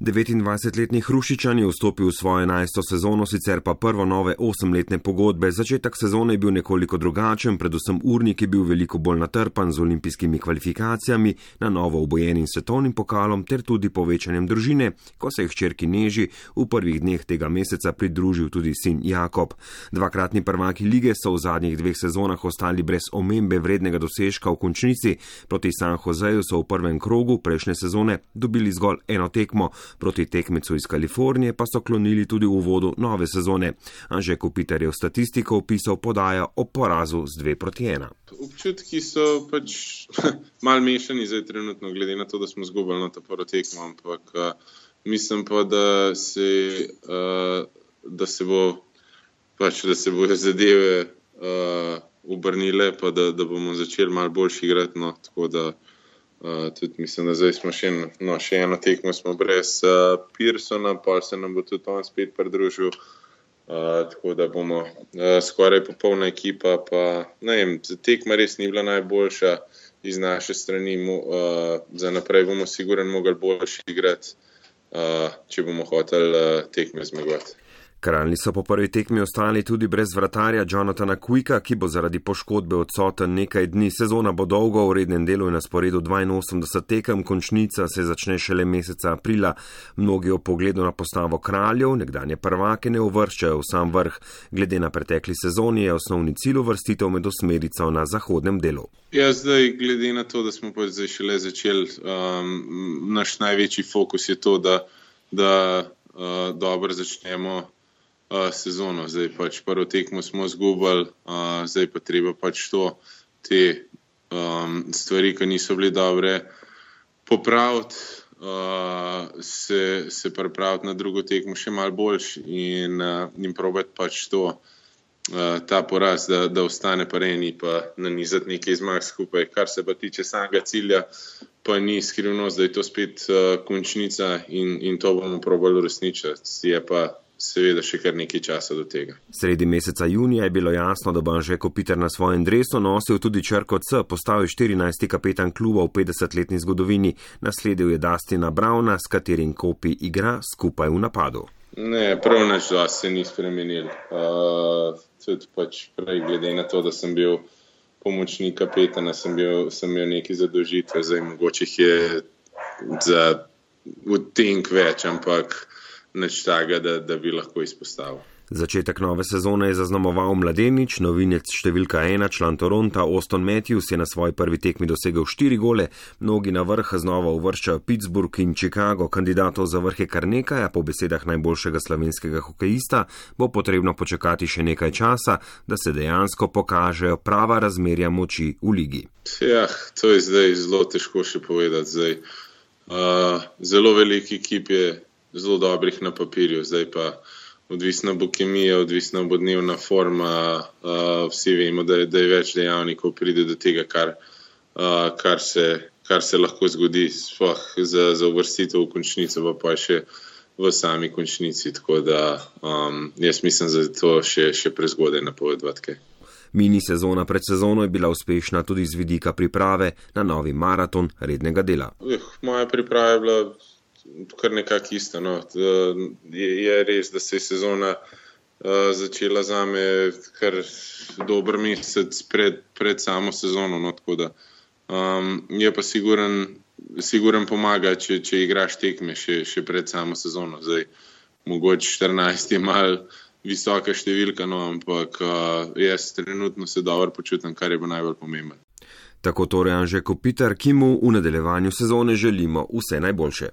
29-letni Hrušičan je vstopil v svojo 11. sezono, sicer pa prvo nove 8-letne pogodbe. Začetek sezone je bil nekoliko drugačen, predvsem urnik je bil veliko bolj natrpan z olimpijskimi kvalifikacijami, na novo obojenim svetovnim pokalom ter tudi povečanjem družine, ko se je hčerki Neži v prvih dneh tega meseca pridružil tudi sin Jakob. Dvakratni prvaki lige so v zadnjih dveh sezonah ostali brez omembe vrednega dosežka v končnici. Proti San Joseju so v prvem krogu prejšnje sezone dobili zgolj eno tekmo proti tekmecu iz Kalifornije pa so klonili tudi v uvodu nove sezone. Anže Kopiter je v statistiko opisal podajo o porazu z 2 proti 1. Občutki so pač mal mešani zdaj trenutno, glede na to, da smo zgubili na to prvo tekmo, ampak uh, mislim pa, da se, uh, da se bo pač, da se bojo zadeve uh, obrnile, pa da, da bomo začeli mal boljši igrati. No, tako da Uh, tudi mislim, da zdaj smo še, en, no, še eno tekmo, smo brez uh, Pearsona, pa se nam bo tudi on spet pridružil. Uh, tako da bomo uh, skoraj popolna ekipa. Pa, vem, tekma res ni bila najboljša iz naše strani. Mo, uh, za naprej bomo sigurno mogli boljši igrati, uh, če bomo hoteli uh, tekme zmagovati. Kralji so po prvi tekmi ostali tudi brez vratarja Jonathana Quicka, ki bo zaradi poškodbe odsoten nekaj dni. Sezona bo dolgo, v rednem delu je na sporedu 82 tekem, končnica se začne šele meseca aprila. Mnogi o pogledu na postavo kraljev, nekdanje prvake, ne uvrščajo v sam vrh. Glede na pretekli sezoni je osnovni cilj uvrstitev med osmerico na zahodnem delu. Ja, zdaj, glede na to, da smo pa zdaj šele začeli, um, naš največji fokus je to, da, da uh, dobro začnemo uh, sezono. Zdaj pač prvo tekmo smo zgubili, uh, zdaj pa treba pač to, te um, stvari, ki niso bile dobre, popraviti, uh, se, se pripraviti na drugo tekmo še mal boljš in, uh, in probati pač to. Uh, ta poraz, da, da ostane pa na nizati nekaj zmag skupaj. Kar se pa tiče samega cilja, pa ni skrivnost, da je to spet uh, končnica in, in to bomo probali uresničiti. Je pa seveda še kar nekaj časa do tega. Sredi meseca junija je bilo jasno, da bo Anžeko Peter na svojem dresu nosil tudi črko C, postal je 14. kapetan kluba v 50-letni zgodovini, nasledil je Dastina Brauna, s katerim kopi igra skupaj v napadu. Ne, prav naš glas se ni spremenil. Uh, tudi pač prej, glede na to, da sem bil pomočnik kapetana, sem, bil, sem imel neki zadožitve, zdaj mogoče jih je za v tenk več, ampak nič takega, da, da bi lahko izpostavil. Začetek nove sezone je zaznamoval mladenič, novinec številka ena, član Toronta, Austin Matthews je na svoji prvi tekmi dosegel štiri gole, mnogi na vrh znova uvrščajo Pittsburgh in Chicago, kandidatov za vrh je kar nekaj, a po besedah najboljšega slovenskega hokejista bo potrebno počakati še nekaj časa, da se dejansko pokažejo prava razmerja moči v ligi. Ja, to je zdaj zelo težko še povedati. Zdaj, uh, zelo veliki ekip je zelo dobrih na papirju, zdaj pa odvisna bo kemija, odvisna bo dnevna forma. Uh, vsi vemo, da je, da je več dejavnikov, pride do tega, kar, uh, kar, se, kar se lahko zgodi, sploh za, za uvrstitev v končnico, pa pa še v sami končnici. Tako da um, jaz mislim, da je to še, še prezgodaj napovedovati. Mini sezona pred sezono je bila uspešna tudi z vidika priprave na novi maraton rednega dela. Uh, moja priprava je bila kar nekako isto. No. Je, je res, da se je sezona uh, začela za me kar dober mesec pred, pred samo sezono. No, da, um, je pa siguren, siguren pomaga, če, če igraš tekme še, še pred samo sezono. Zdaj, mogoče 14 je mal. Visoka številka, no, ampak uh, jaz trenutno se dobro počutim, kar je pa najbolj pomembno. Tako torej Anže Kopitar, ki mu v nadaljevanju sezone želimo vse najboljše.